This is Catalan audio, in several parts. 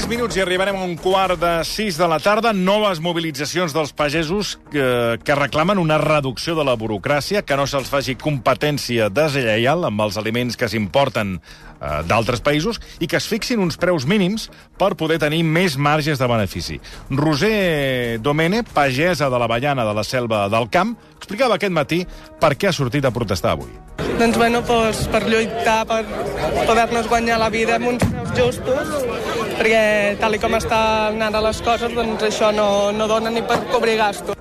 3 minuts i arribarem a un quart de 6 de la tarda. Noves mobilitzacions dels pagesos que, que reclamen una reducció de la burocràcia, que no se'ls faci competència deslleial amb els aliments que s'importen eh, d'altres països i que es fixin uns preus mínims per poder tenir més marges de benefici. Roser Domene, pagesa de la Vallana de la Selva del Camp, explicava aquest matí per què ha sortit a protestar avui. Doncs bueno, doncs, per lluitar, per poder-nos guanyar la vida amb uns preus justos, perquè tal i com estan ara les coses, doncs això no, no dona ni per cobrir gastos.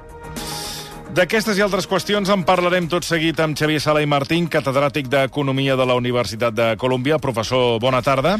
D'aquestes i altres qüestions en parlarem tot seguit amb Xavier Sala i Martín, catedràtic d'Economia de la Universitat de Colòmbia. Professor, bona tarda.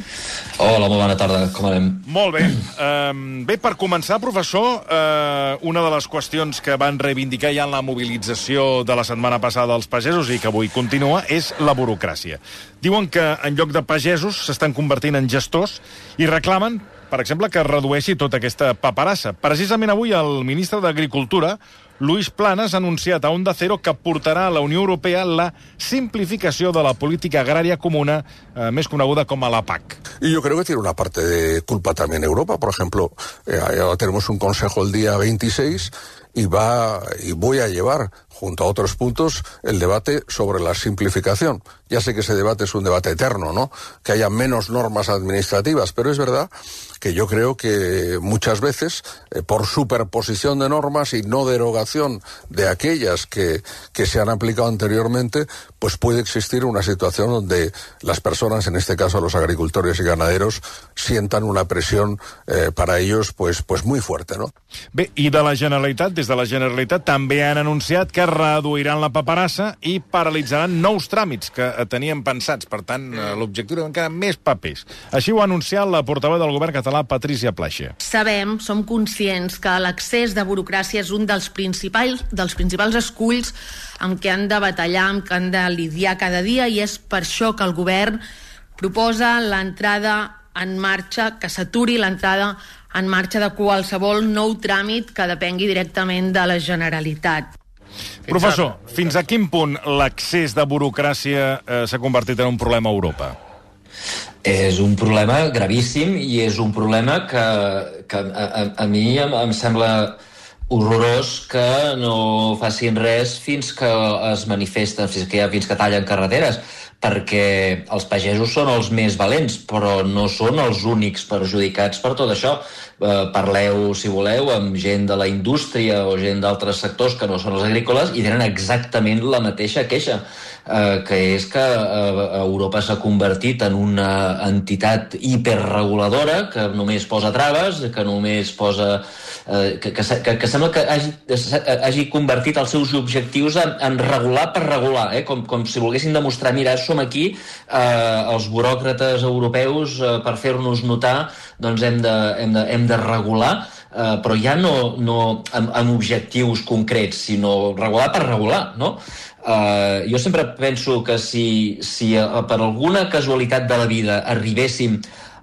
Hola, molt bona tarda. Com anem? Molt bé. Um, bé, per començar, professor, uh, una de les qüestions que van reivindicar ja en la mobilització de la setmana passada dels pagesos i que avui continua és la burocràcia. Diuen que en lloc de pagesos s'estan convertint en gestors i reclamen per exemple, que redueixi tota aquesta paperassa. Precisament avui el ministre d'Agricultura, Luis Planas, ha anunciat a Onda Cero que portarà a la Unió Europea la simplificació de la política agrària comuna, eh, més coneguda com a la PAC. Y yo creo que tiene una parte de culpa también Europa. Por ejemplo, eh, tenemos un consejo el día 26 y va y voy a llevar junto a otros puntos el debate sobre la simplificación. Ya sé que ese debate es un debate eterno, ¿no? Que haya menos normas administrativas, pero es verdad que yo creo que muchas veces, eh, por superposición de normas y no derogación de aquellas que, que se han aplicado anteriormente, pues puede existir una situación donde las personas, en este caso los agricultores y ganaderos, sientan una presión eh, para ellos pues, pues muy fuerte, ¿no? Bé, i de la Generalitat, des de la Generalitat també han anunciat que reduiran la paperassa i paralitzaran nous tràmits que tenien pensats. Per tant, eh, l'objectiu era encara més papers. Així ho ha anunciat la portaveu del govern català, Patricia Plaixa. Sabem, som conscients que l'accés de burocràcia és un dels principals, dels principals esculls amb què han de batallar, amb què han de lidiar cada dia, i és per això que el govern proposa l'entrada en marxa, que s'aturi l'entrada en marxa de qualsevol nou tràmit que depengui directament de la Generalitat. Professor, fins a quin punt l'accés de burocràcia eh, s'ha convertit en un problema a Europa? És un problema gravíssim i és un problema que, que a, a, a mi em, em sembla horrorós que no facin res fins que es manifesten, fins que, fins que tallen carreteres, perquè els pagesos són els més valents, però no són els únics perjudicats per tot això. Eh, parleu, si voleu, amb gent de la indústria o gent d'altres sectors que no són els agrícoles i tenen exactament la mateixa queixa, eh, que és que eh, Europa s'ha convertit en una entitat hiperreguladora que només posa traves, que només posa eh, que, que, que sembla que hagi, hagi convertit els seus objectius en, en regular per regular, eh? com, com si volguessin demostrar, mira, som aquí, eh, els buròcrates europeus, eh, per fer-nos notar, doncs hem de, hem de, hem de regular, eh, però ja no, no amb, amb objectius concrets, sinó regular per regular, no? Uh, jo sempre penso que si, si uh, per alguna casualitat de la vida arribéssim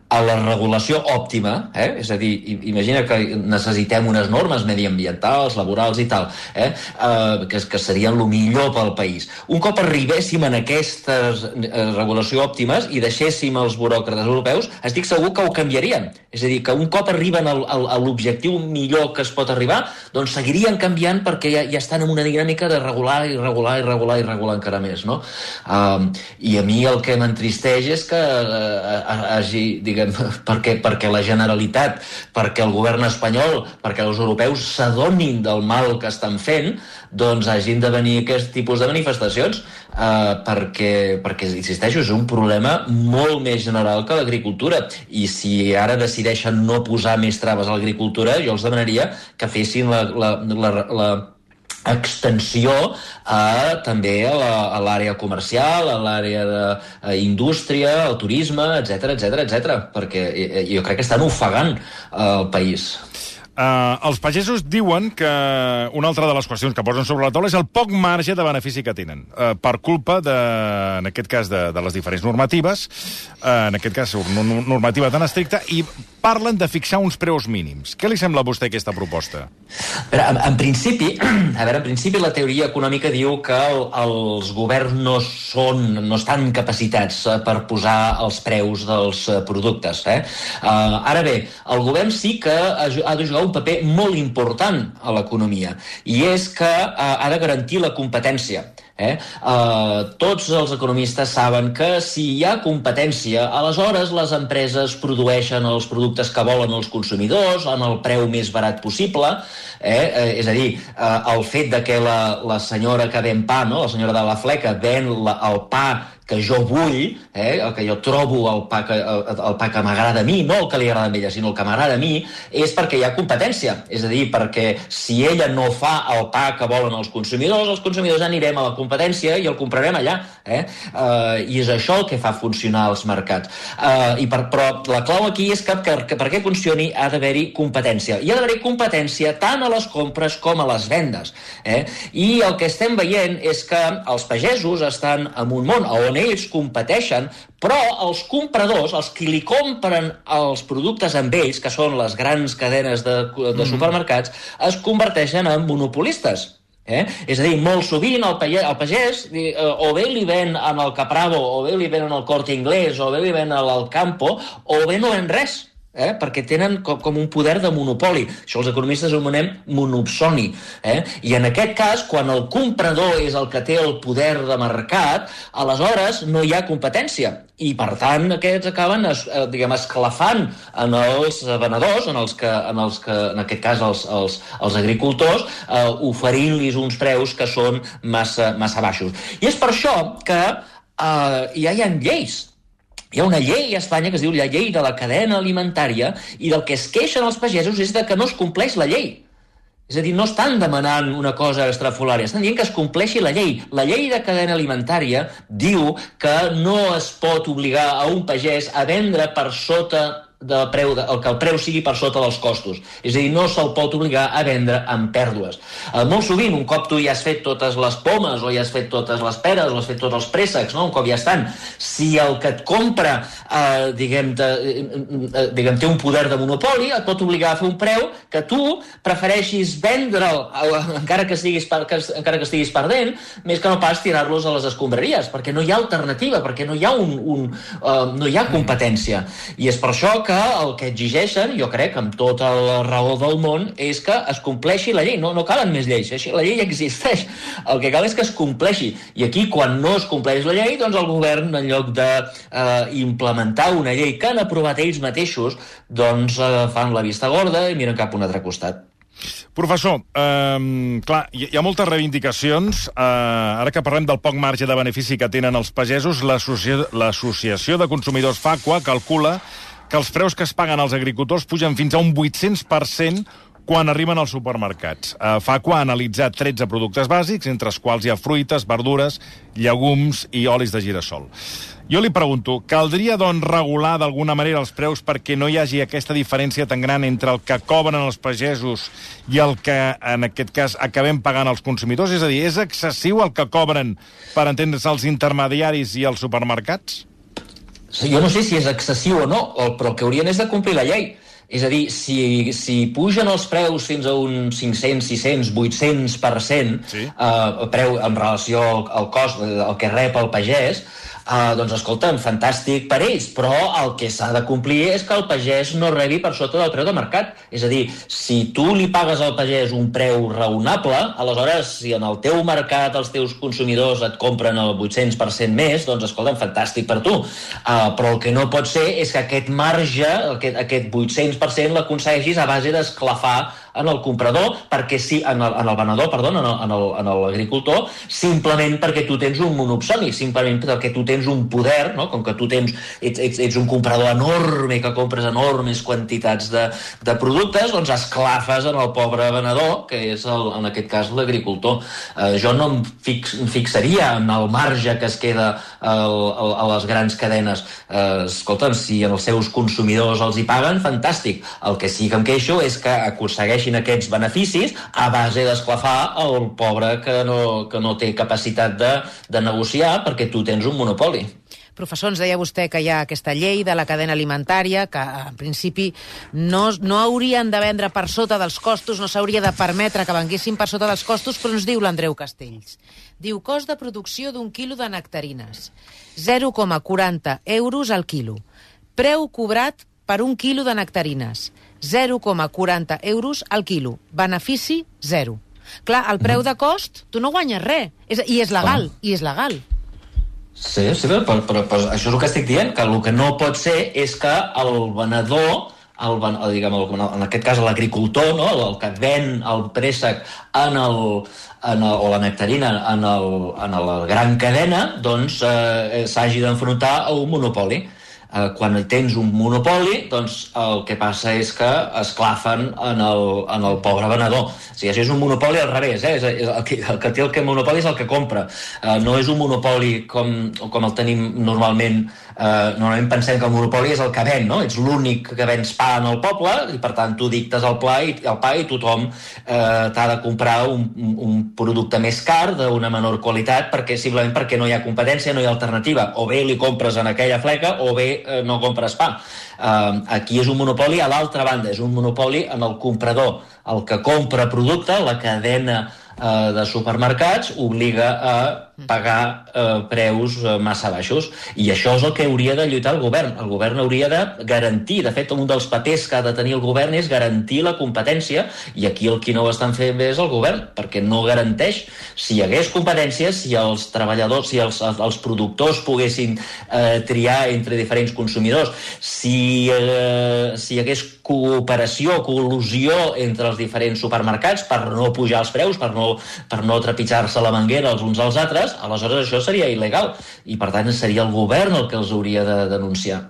a la regulació òptima, eh? és a dir, imagina que necessitem unes normes mediambientals, laborals i tal, eh? Uh, que, que serien el millor pel país. Un cop arribéssim en aquestes uh, regulació òptimes i deixéssim els buròcrates europeus, estic segur que ho canviarien. És a dir, que un cop arriben al, al, a l'objectiu millor que es pot arribar, doncs seguirien canviant perquè ja, ja estan en una dinàmica de regular i regular i regular i regular encara més, no? Uh, I a mi el que m'entristeix és que uh, hagi, diguem, perquè, perquè la Generalitat, perquè el govern espanyol, perquè els europeus s'adonin del mal que estan fent, doncs hagin de venir aquest tipus de manifestacions eh, perquè, perquè, insisteixo, és un problema molt més general que l'agricultura. I si ara decideixen no posar més traves a l'agricultura, jo els demanaria que fessin la, la, la, la extensió a, també a l'àrea comercial, a l'àrea d'indústria, al turisme, etc etc etc, perquè jo crec que estan ofegant el país. Uh, els pagesos diuen que una altra de les qüestions que posen sobre la taula és el poc marge de benefici que tenen, uh, per culpa, de, en aquest cas, de, de les diferents normatives, uh, en aquest cas, una normativa tan estricta, i parlen de fixar uns preus mínims. Què li sembla a vostè aquesta proposta? Però, en, en principi, a veure, en principi la teoria econòmica diu que el, els governs no són, no estan capacitats per posar els preus dels productes. Eh? Uh, ara bé, el govern sí que ha de jugar un paper molt important a l'economia i és que eh, ha de garantir la competència. Eh? Uh, tots els economistes saben que si hi ha competència, aleshores les empreses produeixen els productes que volen els consumidors en el preu més barat possible. Eh? Uh, és a dir, uh, el fet de que la, la senyora que ven pa, no? la senyora de la fleca, ven la, el pa que jo vull, eh, el que jo trobo el pa que, el, el pa que m'agrada a mi, no el que li agrada a ella, sinó el que m'agrada a mi, és perquè hi ha competència. És a dir, perquè si ella no fa el pa que volen els consumidors, els consumidors anirem a la competència i el comprarem allà. Eh? Uh, I és això el que fa funcionar els mercats. Uh, i per, però la clau aquí és que, que, que perquè funcioni ha d'haver-hi competència. I ha d'haver-hi competència tant a les compres com a les vendes. Eh? I el que estem veient és que els pagesos estan en un món on on ells competeixen, però els compradors, els que li compren els productes amb ells, que són les grans cadenes de, de mm. supermercats, es converteixen en monopolistes. Eh? És a dir, molt sovint el pagès, el pagès eh, o bé li ven en el Capravo, o bé li ven en el Corte Inglés, o bé li ven al Campo, o bé no ven res eh? perquè tenen com, com un poder de monopoli. Això els economistes ho anomenem monopsoni. Eh? I en aquest cas, quan el comprador és el que té el poder de mercat, aleshores no hi ha competència. I, per tant, aquests acaben es, eh, diguem, esclafant en els venedors, en els que, en, els que, en aquest cas els, els, els agricultors, eh, oferint-los uns preus que són massa, massa baixos. I és per això que eh, ja hi ha lleis hi ha una llei a Espanya que es diu la llei de la cadena alimentària i del que es queixen els pagesos és de que no es compleix la llei. És a dir, no estan demanant una cosa extrafolària, estan dient que es compleixi la llei. La llei de cadena alimentària diu que no es pot obligar a un pagès a vendre per sota de preu de, el que el preu sigui per sota dels costos. És a dir, no se'l pot obligar a vendre amb pèrdues. Eh, molt sovint, un cop tu ja has fet totes les pomes, o ja has fet totes les peres, o has fet tots els préssecs, no? un cop ja estan, si el que et compra, eh, diguem, de, eh, eh, diguem, té un poder de monopoli, et pot obligar a fer un preu que tu prefereixis vendre'l, eh, encara que, estiguis, que, encara que estiguis perdent, més que no pas tirar-los a les escombraries, perquè no hi ha alternativa, perquè no hi ha, un, un, uh, no hi ha competència. I és per això que el que exigeixen, jo crec, amb tota la raó del món, és que es compleixi la llei. No, no calen més lleis, així la llei existeix. El que cal és que es compleixi. I aquí, quan no es compleix la llei, doncs el govern, en lloc d'implementar eh, una llei que han aprovat ells mateixos, doncs eh, fan la vista gorda i miren cap a un altre costat. Professor, eh, clar, hi ha moltes reivindicacions. Eh, ara que parlem del poc marge de benefici que tenen els pagesos, l'Associació de Consumidors FACUA calcula que els preus que es paguen als agricultors pugen fins a un 800% quan arriben als supermercats. Uh, Facua ha analitzat 13 productes bàsics, entre els quals hi ha fruites, verdures, llegums i olis de girassol. Jo li pregunto, caldria, doncs, regular d'alguna manera els preus perquè no hi hagi aquesta diferència tan gran entre el que cobren els pagesos i el que, en aquest cas, acabem pagant els consumidors? És a dir, és excessiu el que cobren, per entendre's, els intermediaris i els supermercats? Jo no sé si és excessiu o no, però el que haurien és de complir la llei. És a dir, si, si pugen els preus fins a un 500, 600, 800%, sí. eh, preu en relació al, al cost, del que rep el pagès, Uh, doncs escolta'm, fantàstic per ells, però el que s'ha de complir és que el pagès no rebi per sota del preu de mercat. És a dir, si tu li pagues al pagès un preu raonable, aleshores, si en el teu mercat els teus consumidors et compren el 800% més, doncs escolta'm, fantàstic per tu. Uh, però el que no pot ser és que aquest marge, aquest, aquest 800%, l'aconsegueixis a base d'esclafar en el comprador, perquè sí, en el, en el venedor, perdó, en l'agricultor, simplement perquè tu tens un monopsoni, simplement perquè tu tens un poder, no? com que tu tens, ets, ets, ets un comprador enorme que compres enormes quantitats de, de productes, doncs esclafes en el pobre venedor, que és el, en aquest cas l'agricultor. Eh, jo no em, fix, em fixaria en el marge que es queda el, el, a les grans cadenes. Eh, escolta'm, si els seus consumidors els hi paguen, fantàstic. El que sí que em queixo és que aconsegueixin aquests beneficis a base d'esclafar el pobre que no, que no té capacitat de, de negociar perquè tu tens un monopoli. Professor, ens deia vostè que hi ha aquesta llei de la cadena alimentària que, en principi, no, no haurien de vendre per sota dels costos, no s'hauria de permetre que venguessin per sota dels costos, però ens diu l'Andreu Castells. Diu, cost de producció d'un quilo de nectarines, 0,40 euros al quilo. Preu cobrat per un quilo de nectarines, 0,40 euros al quilo. Benefici, 0. Clar, el preu de cost, tu no guanyes res. És, I és legal, i és legal. Sí, sí, però, però, però, però això és el que estic dient, que el que no pot ser és que el venedor el, el, diguem, el, en aquest cas l'agricultor, no? el, el que ven el préssec en el, en el, o la nectarina en, el, en la gran cadena, doncs eh, s'hagi d'enfrontar a un monopoli eh, quan tens un monopoli, doncs el que passa és que esclafen en el, en el pobre venedor. O sigui, és un monopoli al revés, eh? és, és el, que, el que té el que monopoli és el que compra. Eh, no és un monopoli com, com el tenim normalment eh, normalment pensem que el monopoli és el que ven, no? Ets l'únic que vens pa en el poble i per tant tu dictes el, pla i, el pa i tothom eh, t'ha de comprar un, un producte més car d'una menor qualitat perquè simplement perquè no hi ha competència, no hi ha alternativa. O bé li compres en aquella fleca o bé eh, no compres pa. Eh, aquí és un monopoli a l'altra banda, és un monopoli en el comprador. El que compra producte, la cadena eh, de supermercats obliga a pagar eh, preus eh, massa baixos. I això és el que hauria de lluitar el govern. El govern hauria de garantir, de fet, un dels papers que ha de tenir el govern és garantir la competència, i aquí el qui no ho estan fent bé és el govern, perquè no garanteix. Si hi hagués competència, si els treballadors, si els, els productors poguessin eh, triar entre diferents consumidors, si, eh, si hi hagués cooperació, col·lusió entre els diferents supermercats per no pujar els preus, per no, per no trepitjar-se la manguera els uns als altres, aleshores això seria il·legal i per tant seria el govern el que els hauria de denunciar.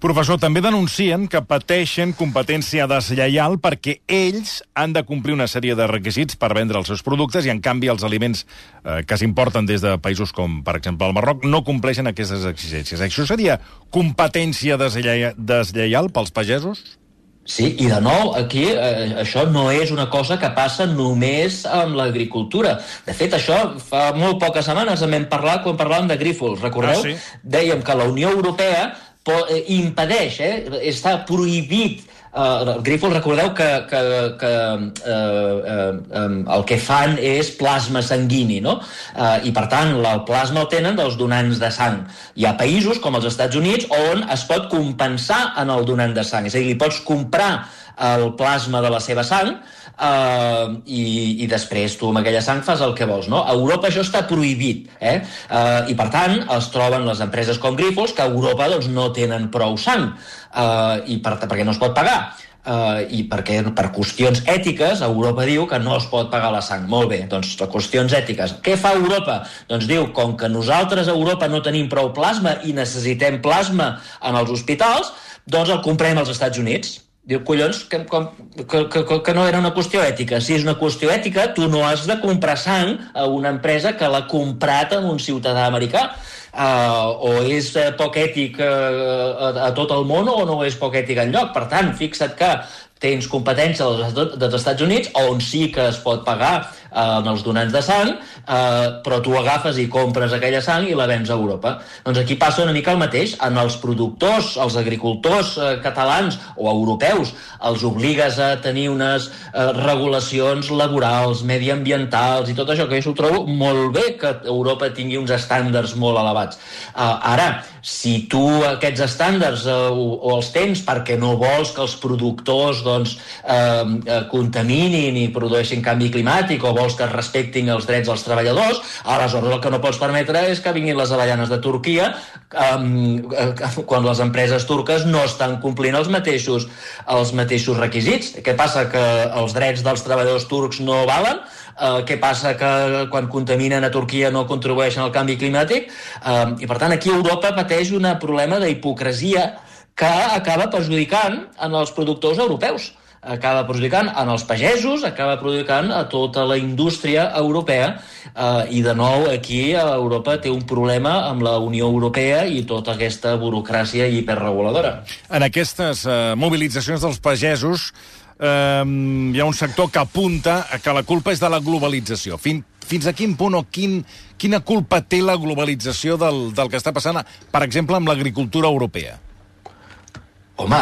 Professor, també denuncien que pateixen competència deslleial perquè ells han de complir una sèrie de requisits per vendre els seus productes i, en canvi, els aliments eh, que s'importen des de països com, per exemple, el Marroc, no compleixen aquestes exigències. Això seria competència deslleial pels pagesos? Sí, i de nou, aquí eh, això no és una cosa que passa només amb l'agricultura. De fet, això fa molt poques setmanes en vam parlar quan parlàvem de grífols. Recordeu? Ah, sí. Dèiem que la Unió Europea eh, impedeix, eh, està prohibit Uh, Grífol, recordeu que, que, que uh, uh, um, el que fan és plasma sanguini, no? Uh, I, per tant, el plasma el tenen dels donants de sang. Hi ha països, com els Estats Units, on es pot compensar en el donant de sang. És a dir, li pots comprar el plasma de la seva sang uh, i, i després tu amb aquella sang fas el que vols. No? A Europa això està prohibit eh? uh, i per tant es troben les empreses com Grifols que a Europa doncs, no tenen prou sang uh, i per, perquè no es pot pagar Uh, i perquè per qüestions ètiques Europa diu que no es pot pagar la sang. Molt bé, doncs per qüestions ètiques. Què fa Europa? Doncs diu, com que nosaltres a Europa no tenim prou plasma i necessitem plasma en els hospitals, doncs el comprem als Estats Units. Diu, collons, que, que, que, que no era una qüestió ètica. Si és una qüestió ètica, tu no has de comprar sang a una empresa que l'ha comprat a un ciutadà americà. Uh, o és uh, poc ètic uh, a, a tot el món o no és poc ètic enlloc. Per tant, fixa't que tens competència dels, dels Estats Units, on sí que es pot pagar eh, en els donants de sang, eh, però tu agafes i compres aquella sang i la vens a Europa. Doncs aquí passa una mica el mateix. En els productors, els agricultors eh, catalans o europeus, els obligues a tenir unes eh, regulacions laborals, mediambientals i tot això, que jo ho trobo molt bé que Europa tingui uns estàndards molt elevats. Eh, ara, si tu aquests estàndards eh, o, o els tens perquè no vols que els productors doncs, eh, eh, contaminin i produeixin canvi climàtic o vols que es respectin els drets dels treballadors, aleshores el que no pots permetre és que vinguin les avellanes de Turquia um, quan les empreses turques no estan complint els mateixos, els mateixos requisits. Què passa? Que els drets dels treballadors turcs no valen? Uh, què passa que quan contaminen a Turquia no contribueixen al canvi climàtic? Uh, I per tant aquí Europa pateix un problema d'hipocresia que acaba perjudicant en els productors europeus acaba perjudicant en els pagesos, acaba perjudicant a tota la indústria europea eh, i de nou aquí a Europa té un problema amb la Unió Europea i tota aquesta burocràcia hiperreguladora. En aquestes eh, mobilitzacions dels pagesos eh, hi ha un sector que apunta que la culpa és de la globalització. Fin, fins a quin punt o quin, quina culpa té la globalització del, del que està passant, per exemple, amb l'agricultura europea? Home,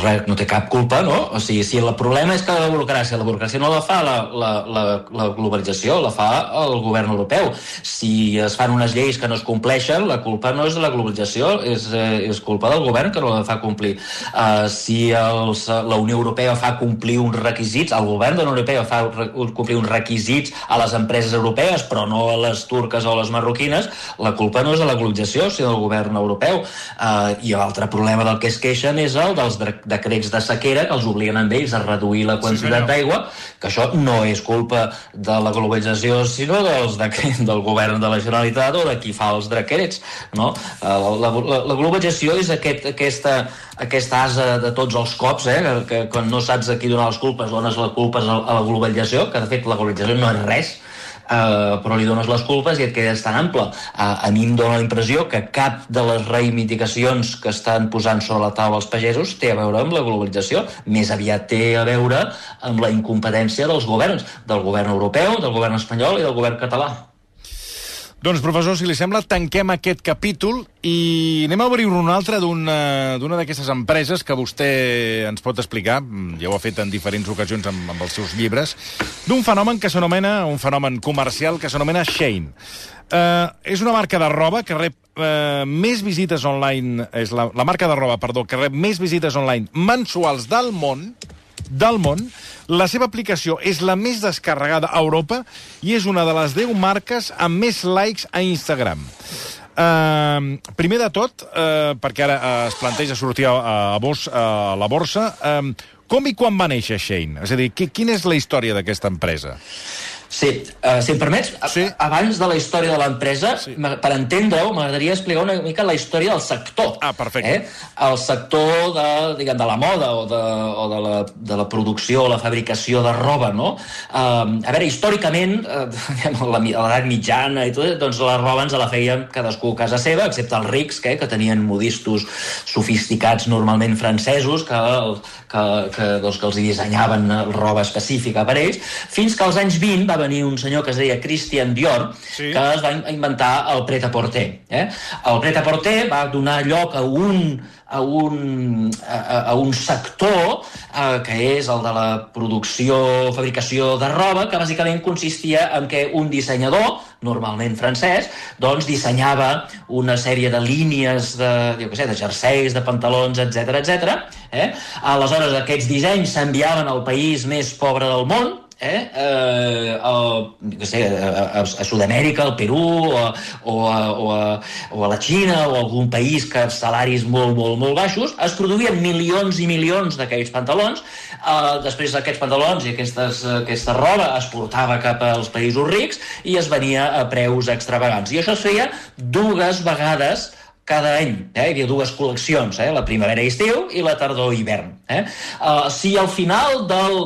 res, no té cap culpa, no? O sigui, si el problema és que la burocràcia, la burocràcia no la fa la, la, la, la globalització, la fa el govern europeu. Si es fan unes lleis que no es compleixen, la culpa no és de la globalització, és, eh, és culpa del govern que no la fa complir. Uh, si els, la Unió Europea fa complir uns requisits, el govern de la Unió Europea fa complir uns requisits a les empreses europees, però no a les turques o a les marroquines, la culpa no és de la globalització, sinó del govern europeu. Uh, I l'altre problema del que és que queixen és el dels decrets de sequera que els obliguen amb ells a reduir la quantitat sí, d'aigua, que això no és culpa de la globalització, sinó dels decrets del govern de la Generalitat o de qui fa els decrets. No? La, la, la globalització és aquest, aquesta, aquesta asa de tots els cops, eh? que, que quan no saps a qui donar les culpes, dones la culpa a la globalització, que de fet la globalització no és res, eh, però li dones les culpes i et quedes tan ample. Eh, a mi em dóna la impressió que cap de les reivindicacions que estan posant sobre la taula els pagesos té a veure amb la globalització, més aviat té a veure amb la incompetència dels governs, del govern europeu, del govern espanyol i del govern català. Doncs, professor, si li sembla, tanquem aquest capítol i anem a obrir un altre d'una d'aquestes empreses que vostè ens pot explicar, ja ho ha fet en diferents ocasions amb, amb els seus llibres, d'un fenomen que s'anomena, un fenomen comercial que s'anomena Shane. Uh, és una marca de roba que rep uh, més visites online, és la, la marca de roba, perdó, que rep més visites online mensuals del món, del món. La seva aplicació és la més descarregada a Europa i és una de les 10 marques amb més likes a Instagram. Uh, primer de tot, uh, perquè ara uh, es planteja sortir a, a, a, bos, a la borsa, uh, com i quan va néixer Shane? És a dir, quina és la història d'aquesta empresa? Sí, uh, si em permets, sí. abans de la història de l'empresa, sí. per entendre-ho, m'agradaria explicar una mica la història del sector. Ah, perfecte. Eh? El sector de, diguem, de la moda o, de, o de, la, de la producció o la fabricació de roba, no? Uh, a veure, històricament, uh, a l'edat mitjana i tot, doncs la roba ens la feien cadascú a casa seva, excepte els rics, que, que tenien modistos sofisticats normalment francesos, que, que, que, doncs, que els dissenyaven roba específica per ells, fins que als anys 20 va venir un senyor que es deia Christian Dior, sí. que es va inventar el pret-a-porter. Eh? El pret-a-porter va donar lloc a un a un, a, a un sector eh, que és el de la producció, fabricació de roba, que bàsicament consistia en que un dissenyador, normalment francès, doncs dissenyava una sèrie de línies de, jo què sé, de jerseis, de pantalons, etc etc. Eh? Aleshores, aquests dissenys s'enviaven al país més pobre del món, eh, eh, a, sé, a, a Sud-amèrica, al Perú, o, o, a, o, a, o a la Xina, o a algun país que salaris molt, molt, molt baixos, es produïen milions i milions d'aquells pantalons, eh, després aquests pantalons i aquestes, aquesta roba es portava cap als països rics i es venia a preus extravagants. I això es feia dues vegades cada any. Eh? Hi havia dues col·leccions, eh? la primavera i estiu i la tardor i hivern. Eh? Uh, si al final del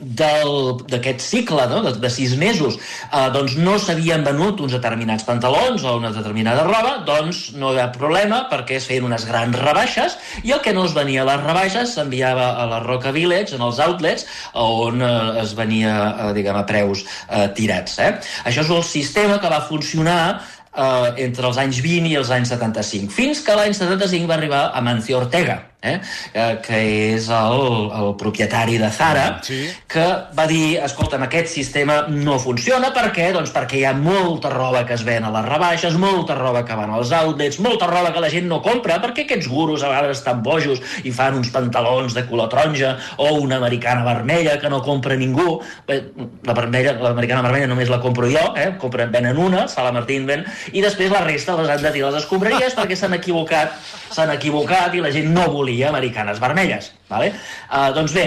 d'aquest cicle no? de, de sis mesos eh, doncs no s'havien venut uns determinats pantalons o una determinada roba, doncs no hi ha problema perquè es feien unes grans rebaixes i el que no es venia a les rebaixes s'enviava a la Roca Village, en els outlets, on eh, es venia eh, diguem, a preus eh, tirats. Eh? Això és el sistema que va funcionar eh, entre els anys 20 i els anys 75, fins que l'any 75 va arribar a Mancio Ortega, eh? eh que és el, el propietari de Zara, Sí. que va dir, escolta'm, aquest sistema no funciona, per què? Doncs perquè hi ha molta roba que es ven a les rebaixes, molta roba que van als outlets, molta roba que la gent no compra, perquè aquests gurus a vegades estan bojos i fan uns pantalons de color taronja o una americana vermella que no compra ningú. La vermella, l'americana vermella només la compro jo, eh? compren, venen una, fa la Martín ven, i després la resta les han de tirar les escombraries perquè s'han equivocat, s'han equivocat i la gent no volia americanes vermelles. Vale? Uh, doncs bé,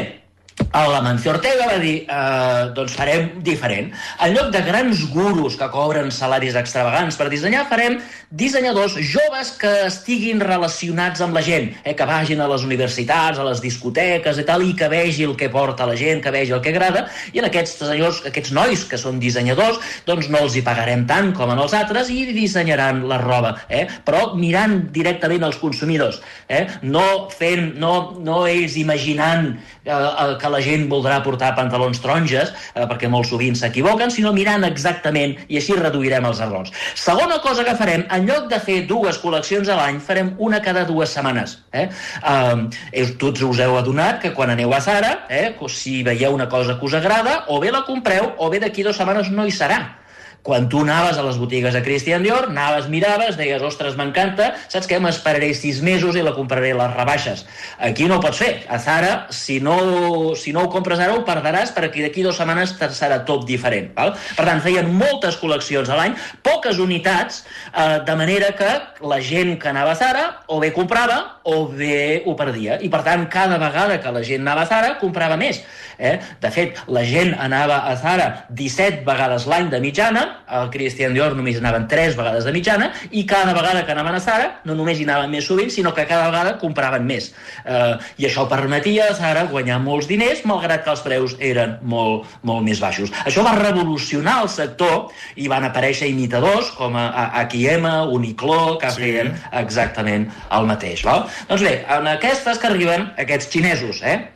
la Mancio Ortega va dir eh, doncs farem diferent. En lloc de grans gurus que cobren salaris extravagants per dissenyar, farem dissenyadors joves que estiguin relacionats amb la gent, eh, que vagin a les universitats, a les discoteques i tal, i que vegi el que porta la gent, que vegi el que agrada, i en aquests senyors, aquests nois que són dissenyadors, doncs no els hi pagarem tant com en els altres i dissenyaran la roba, eh? però mirant directament als consumidors, eh? no fent, no, no ells imaginant eh, que la gent voldrà portar pantalons taronges, eh, perquè molt sovint s'equivoquen, sinó mirant exactament, i així reduirem els errors. Segona cosa que farem, en lloc de fer dues col·leccions a l'any, farem una cada dues setmanes. Eh? Eh, tots us heu adonat que quan aneu a Zara, eh, si veieu una cosa que us agrada, o bé la compreu, o bé d'aquí dues setmanes no hi serà quan tu anaves a les botigues de Christian Dior, anaves, miraves, deies, ostres, m'encanta, saps què? M'esperaré sis mesos i la compraré a les rebaixes. Aquí no ho pots fer. A Zara, si no, si no ho compres ara, ho perdràs perquè d'aquí dues setmanes serà tot diferent. Val? Per tant, feien moltes col·leccions a l'any, poques unitats, eh, de manera que la gent que anava a Zara o bé comprava o bé ho perdia. I, per tant, cada vegada que la gent anava a Zara, comprava més. Eh? De fet, la gent anava a Zara 17 vegades l'any de mitjana, al Christian Dior només anaven 3 vegades de mitjana, i cada vegada que anaven a Zara no només hi anaven més sovint, sinó que cada vegada compraven més. Eh, I això permetia a Zara guanyar molts diners, malgrat que els preus eren molt, molt més baixos. Això va revolucionar el sector i van aparèixer imitadors com a, a H&M, Uniqlo, que Sí. feien exactament el mateix. Val? Doncs bé, en aquestes que arriben aquests xinesos, eh?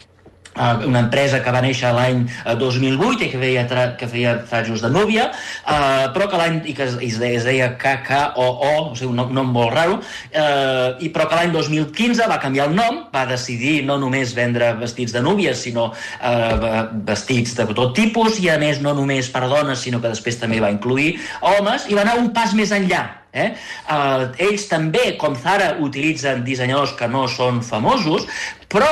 Uh, una empresa que va néixer l'any eh, 2008 i que feia, que feia trajos de núvia, uh, però que l'any i que es, es deia, es deia KKOO, o sigui, un nom, molt raro, uh, i però que l'any 2015 va canviar el nom, va decidir no només vendre vestits de núvies, sinó uh, vestits de tot tipus, i a més no només per dones, sinó que després també va incluir homes, i va anar un pas més enllà. Eh? Uh, ells també, com Zara, utilitzen dissenyadors que no són famosos, però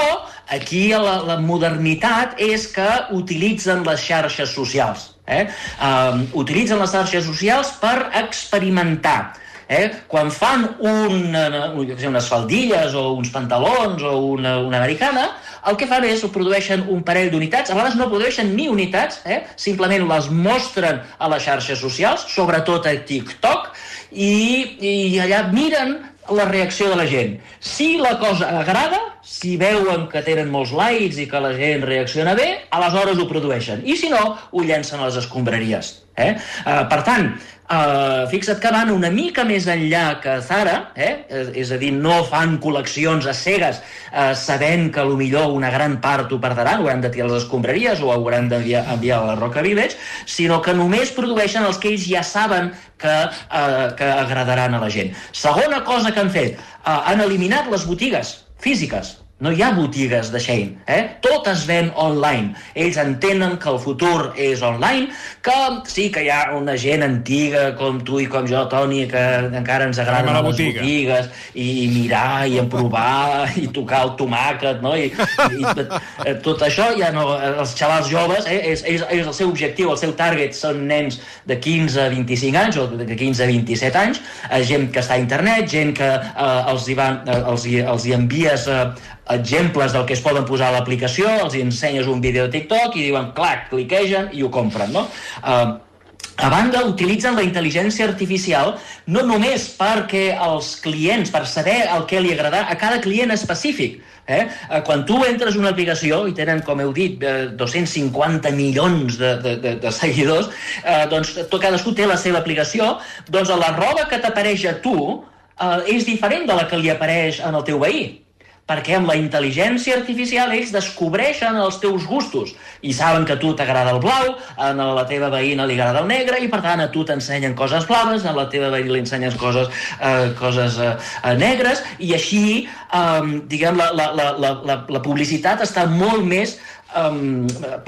aquí la, la modernitat és que utilitzen les xarxes socials. Eh? Uh, utilitzen les xarxes socials per experimentar. Eh? Quan fan un, què sé, unes faldilles o uns pantalons o una, una americana, el que fan és produeixen un parell d'unitats, a vegades no produeixen ni unitats, eh? simplement les mostren a les xarxes socials, sobretot a TikTok, i, i allà miren la reacció de la gent. Si la cosa agrada, si veuen que tenen molts likes i que la gent reacciona bé, aleshores ho produeixen. I si no, ho llencen a les escombraries. Eh? Uh, per tant, uh, fixa't que van una mica més enllà que Zara, eh? és, a dir, no fan col·leccions a cegues uh, sabent que a millor una gran part ho perdran, hauran de tirar les escombraries o hauran d'enviar enviar a la Roca Village, sinó que només produeixen els que ells ja saben que, uh, que agradaran a la gent. Segona cosa que han fet, uh, han eliminat les botigues físiques. No hi ha botigues de Shein, eh? Tot es ven online. Ells entenen que el futur és online, que sí que hi ha una gent antiga com tu i com jo, Toni, que encara ens agraden les botiga. botigues i, i mirar i provar i tocar el tomàquet, no? I, i eh, tot això ja no... Els xavals joves, eh? és, és, és el seu objectiu, el seu target són nens de 15 a 25 anys o de 15 a 27 anys, eh, gent que està a internet, gent que eh, els, hi van, eh, els, hi, els hi envies eh, exemples del que es poden posar a l'aplicació, els ensenyes un vídeo de TikTok i diuen, clac, cliquegen i ho compren, no? Uh, a banda, utilitzen la intel·ligència artificial no només perquè els clients, per saber el que li agrada a cada client específic, Eh? Eh, Quan tu entres una aplicació i tenen, com heu dit, eh, 250 milions de, de, de, de seguidors, eh, doncs tot, cadascú té la seva aplicació, doncs la roba que t'apareix a tu eh, és diferent de la que li apareix en el teu veí. Perquè amb la intel·ligència artificial ells descobreixen els teus gustos. I saben que a tu t'agrada el blau, a la teva veïna li agrada el negre i per tant a tu t'ensenyen coses blaves, a la teva veïna li ensenyes coses, eh, coses eh, negres i així, eh, diguem, la, la, la, la, la publicitat està molt més um,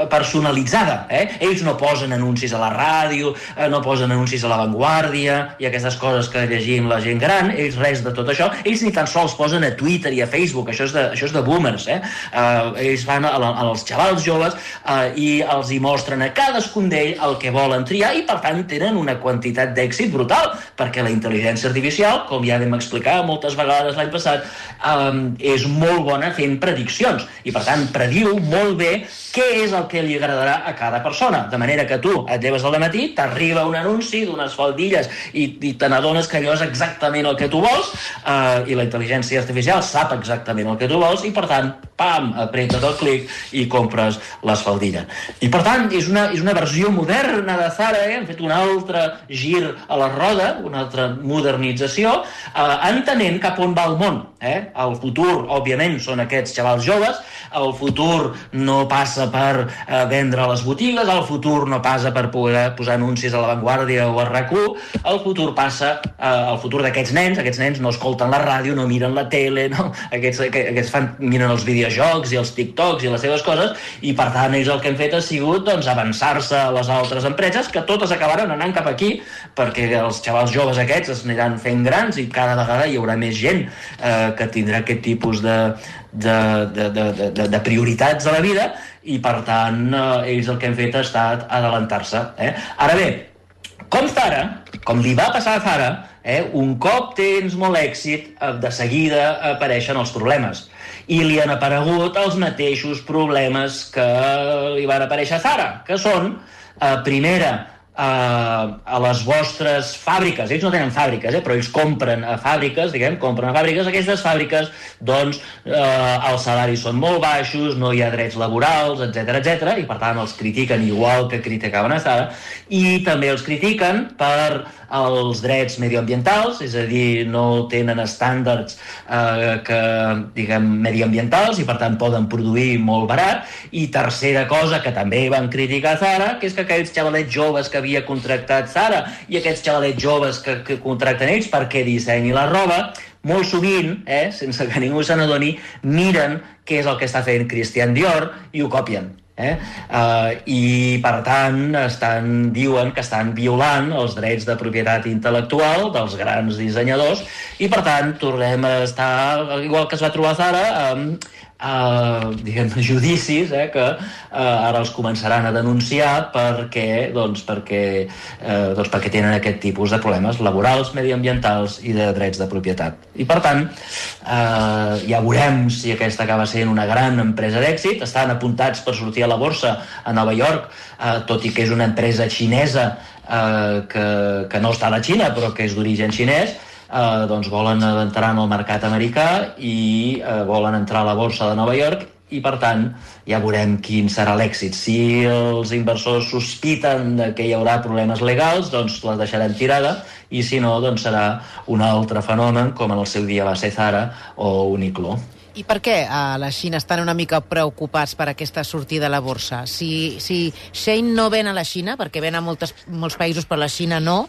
personalitzada. Eh? Ells no posen anuncis a la ràdio, eh, no posen anuncis a l'avantguàrdia i aquestes coses que llegim la gent gran, ells res de tot això. Ells ni tan sols posen a Twitter i a Facebook, això és de, això és de boomers. Eh? Uh, ells van als xavals joves uh, i els hi mostren a cadascun d'ell el que volen triar i per tant tenen una quantitat d'èxit brutal perquè la intel·ligència artificial, com ja vam explicar moltes vegades l'any passat, um, és molt bona fent prediccions i per tant prediu molt bé okay? Què és el que li agradarà a cada persona. De manera que tu et lleves al matí, t'arriba un anunci d'unes faldilles i, i te n'adones que allò és exactament el que tu vols eh, i la intel·ligència artificial sap exactament el que tu vols i, per tant, pam, apreta't el clic i compres les faldilles. I, per tant, és una, és una versió moderna de Zara, eh? han fet un altre gir a la roda, una altra modernització, eh, entenent cap on va el món. Eh? El futur, òbviament, són aquests xavals joves, el futur no passa per eh, vendre a les botigues, el futur no passa per poder posar anuncis a l'avantguàrdia o a rac el futur passa, eh, el futur d'aquests nens, aquests nens no escolten la ràdio, no miren la tele, no? Aquests, aquests fan, miren els videojocs i els TikToks i les seves coses, i per tant ells el que han fet ha sigut doncs, avançar-se a les altres empreses, que totes acabaran anant cap aquí, perquè els xavals joves aquests es aniran fent grans i cada vegada hi haurà més gent eh, que tindrà aquest tipus de, de, de, de, de, de prioritats a la vida i per tant eh, ells el que han fet ha estat adelantar-se. Eh? Ara bé, com Zara, com li va passar a Zara, eh, un cop tens molt èxit, eh, de seguida apareixen els problemes. I li han aparegut els mateixos problemes que li van aparèixer a Zara, que són, eh, primera, a, a les vostres fàbriques, ells no tenen fàbriques, eh, però ells compren a fàbriques, diguem, compren a fàbriques, aquestes fàbriques, doncs, eh, els salaris són molt baixos, no hi ha drets laborals, etc etc i per tant els critiquen igual que criticaven a Zara, i també els critiquen per els drets medioambientals, és a dir, no tenen estàndards eh, que, diguem, mediambientals i per tant poden produir molt barat. I tercera cosa que també van criticar Zara, que és que aquells xavalets joves que havia contractat Zara i aquests xavalets joves que, que contracten ells perquè dissenyi la roba, molt sovint, eh, sense que ningú se n'adoni, miren què és el que està fent Christian Dior i ho copien. Eh? Uh, I, per tant, estan, diuen que estan violant els drets de propietat intel·lectual dels grans dissenyadors i, per tant, tornem a estar, igual que es va trobar Zara, amb eh, diguem, judicis eh, que eh, ara els començaran a denunciar perquè, doncs, perquè, eh, doncs, perquè tenen aquest tipus de problemes laborals, mediambientals i de drets de propietat. I per tant, eh, ja veurem si aquesta acaba sent una gran empresa d'èxit. Estan apuntats per sortir a la borsa a Nova York, eh, tot i que és una empresa xinesa eh, que, que no està a la Xina però que és d'origen xinès, eh, doncs volen entrar en el mercat americà i eh, volen entrar a la borsa de Nova York i per tant ja veurem quin serà l'èxit. Si els inversors sospiten que hi haurà problemes legals, doncs la deixarem tirada i si no, doncs serà un altre fenomen com en el seu dia va ser Zara o Uniqlo. I per què a la Xina estan una mica preocupats per aquesta sortida a la borsa? Si, si Shane no ven a la Xina, perquè ven a moltes, molts països però la Xina no,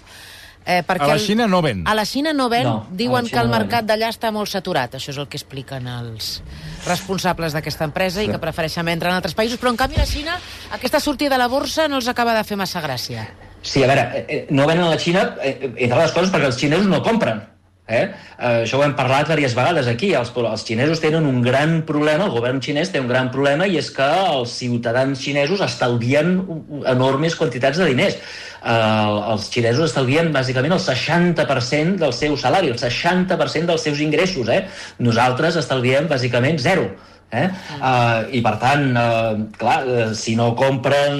Eh, perquè a la Xina no ven. A la Xina no ven, no, diuen que el mercat no d'allà està molt saturat. Això és el que expliquen els responsables d'aquesta empresa sí. i que prefereixen vendre en altres països. Però, en canvi, a la Xina, aquesta sortida a la borsa no els acaba de fer massa gràcia. Sí, a veure, eh, eh, no venen a la Xina, entre les coses, perquè els xinesos no compren. Eh? Això ho hem parlat diverses vegades aquí. Els, els xinesos tenen un gran problema, el govern xinès té un gran problema, i és que els ciutadans xinesos estalvien enormes quantitats de diners. Uh, els xinesos estalvien bàsicament el 60% del seu salari, el 60% dels seus ingressos. Eh? Nosaltres estalviem bàsicament zero. Eh? Uh, I per tant, uh, clar, uh, si no compren,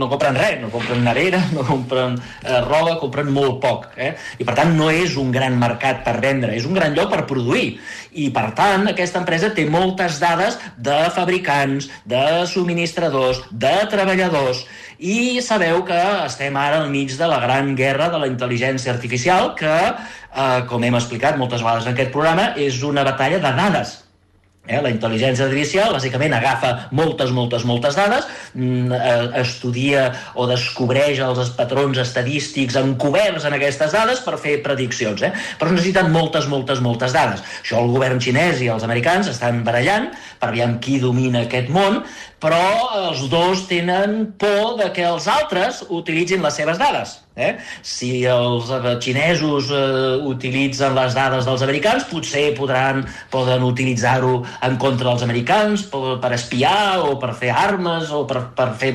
no compren res, no compren narera, no compren uh, roba, compren molt poc. Eh? I per tant no és un gran mercat per vendre, és un gran lloc per produir. I per tant aquesta empresa té moltes dades de fabricants, de subministradors, de treballadors, i sabeu que estem ara al mig de la gran guerra de la intel·ligència artificial que, eh, com hem explicat moltes vegades en aquest programa, és una batalla de dades Eh? La intel·ligència artificial bàsicament agafa moltes, moltes, moltes dades, mm, eh, estudia o descobreix els patrons estadístics encoberts en aquestes dades per fer prediccions. Eh? Però necessiten moltes, moltes, moltes dades. Això el govern xinès i els americans estan barallant per aviam qui domina aquest món, però els dos tenen por de que els altres utilitzin les seves dades. Eh? Si els eh, xinesos eh, utilitzen les dades dels americans, potser podran, poden utilitzar-ho en contra dels americans per, per espiar o per fer armes o per, per fer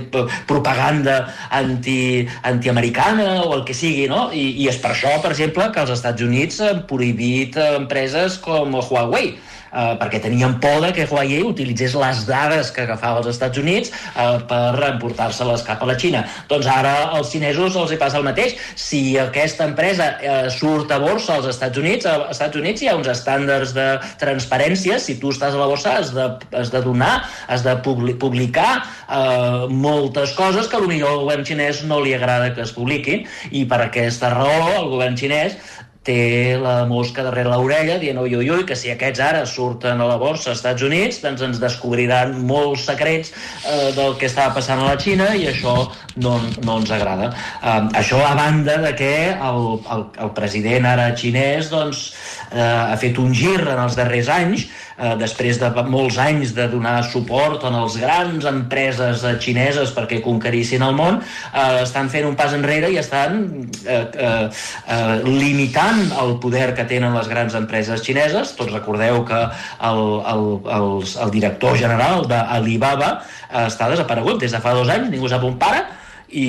propaganda anti, antiamericana o el que sigui, no? I, I és per això, per exemple, que els Estats Units han prohibit empreses com Huawei, eh, perquè tenien por de que Huawei utilitzés les dades que agafava els Estats Units eh, per emportar-se-les cap a la Xina. Doncs ara als xinesos els hi passa el mateix. Si aquesta empresa eh, surt a borsa als Estats Units, als Estats Units hi ha uns estàndards de transparència. Si tu estàs a la borsa has de, has de donar, has de publicar eh, moltes coses que potser al govern xinès no li agrada que es publiquin i per aquesta raó el govern xinès té la mosca darrere l'orella dient ui, ui, ui, que si aquests ara surten a la borsa als Estats Units, doncs ens descobriran molts secrets eh, del que estava passant a la Xina i això no, no ens agrada. Eh, això a banda de que el, el, el president ara xinès doncs, eh, ha fet un gir en els darrers anys eh, després de molts anys de donar suport a les grans empreses eh, xineses perquè conquerissin el món, eh, estan fent un pas enrere i estan eh, eh, eh, limitant el poder que tenen les grans empreses xineses. Tots recordeu que el, el, el, el director general d'Alibaba eh, està desaparegut des de fa dos anys, ningú sap on para, i,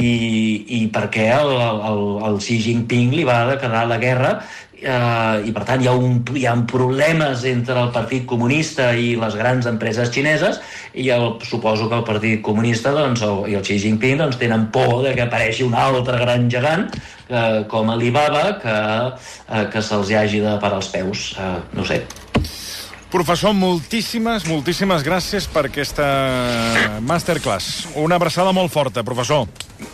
i perquè el, el, el Xi Jinping li va quedar la guerra eh, i per tant hi ha, un, hi ha problemes entre el Partit Comunista i les grans empreses xineses i el, suposo que el Partit Comunista doncs, el, i el Xi Jinping doncs, tenen por de que apareixi un altre gran gegant eh, com Alibaba que, eh, que se'ls hagi de parar els peus eh, no sé Professor, moltíssimes, moltíssimes gràcies per aquesta masterclass. Una abraçada molt forta, professor.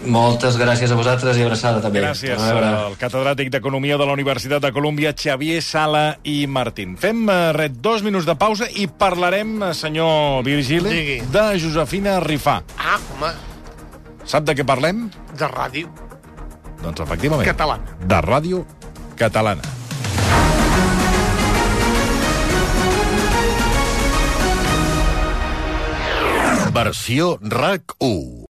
Moltes gràcies a vosaltres i abraçada també. Gràcies al catedràtic d'Economia de la Universitat de Colúmbia, Xavier Sala i Martín. Fem eh, res, dos minuts de pausa i parlarem, eh, senyor Virgili, Digui. de Josefina Rifà. Ah, home, Sap de què parlem? de ràdio Doncs efectivament. catalana. De ràdio catalana. Versió RAC 1.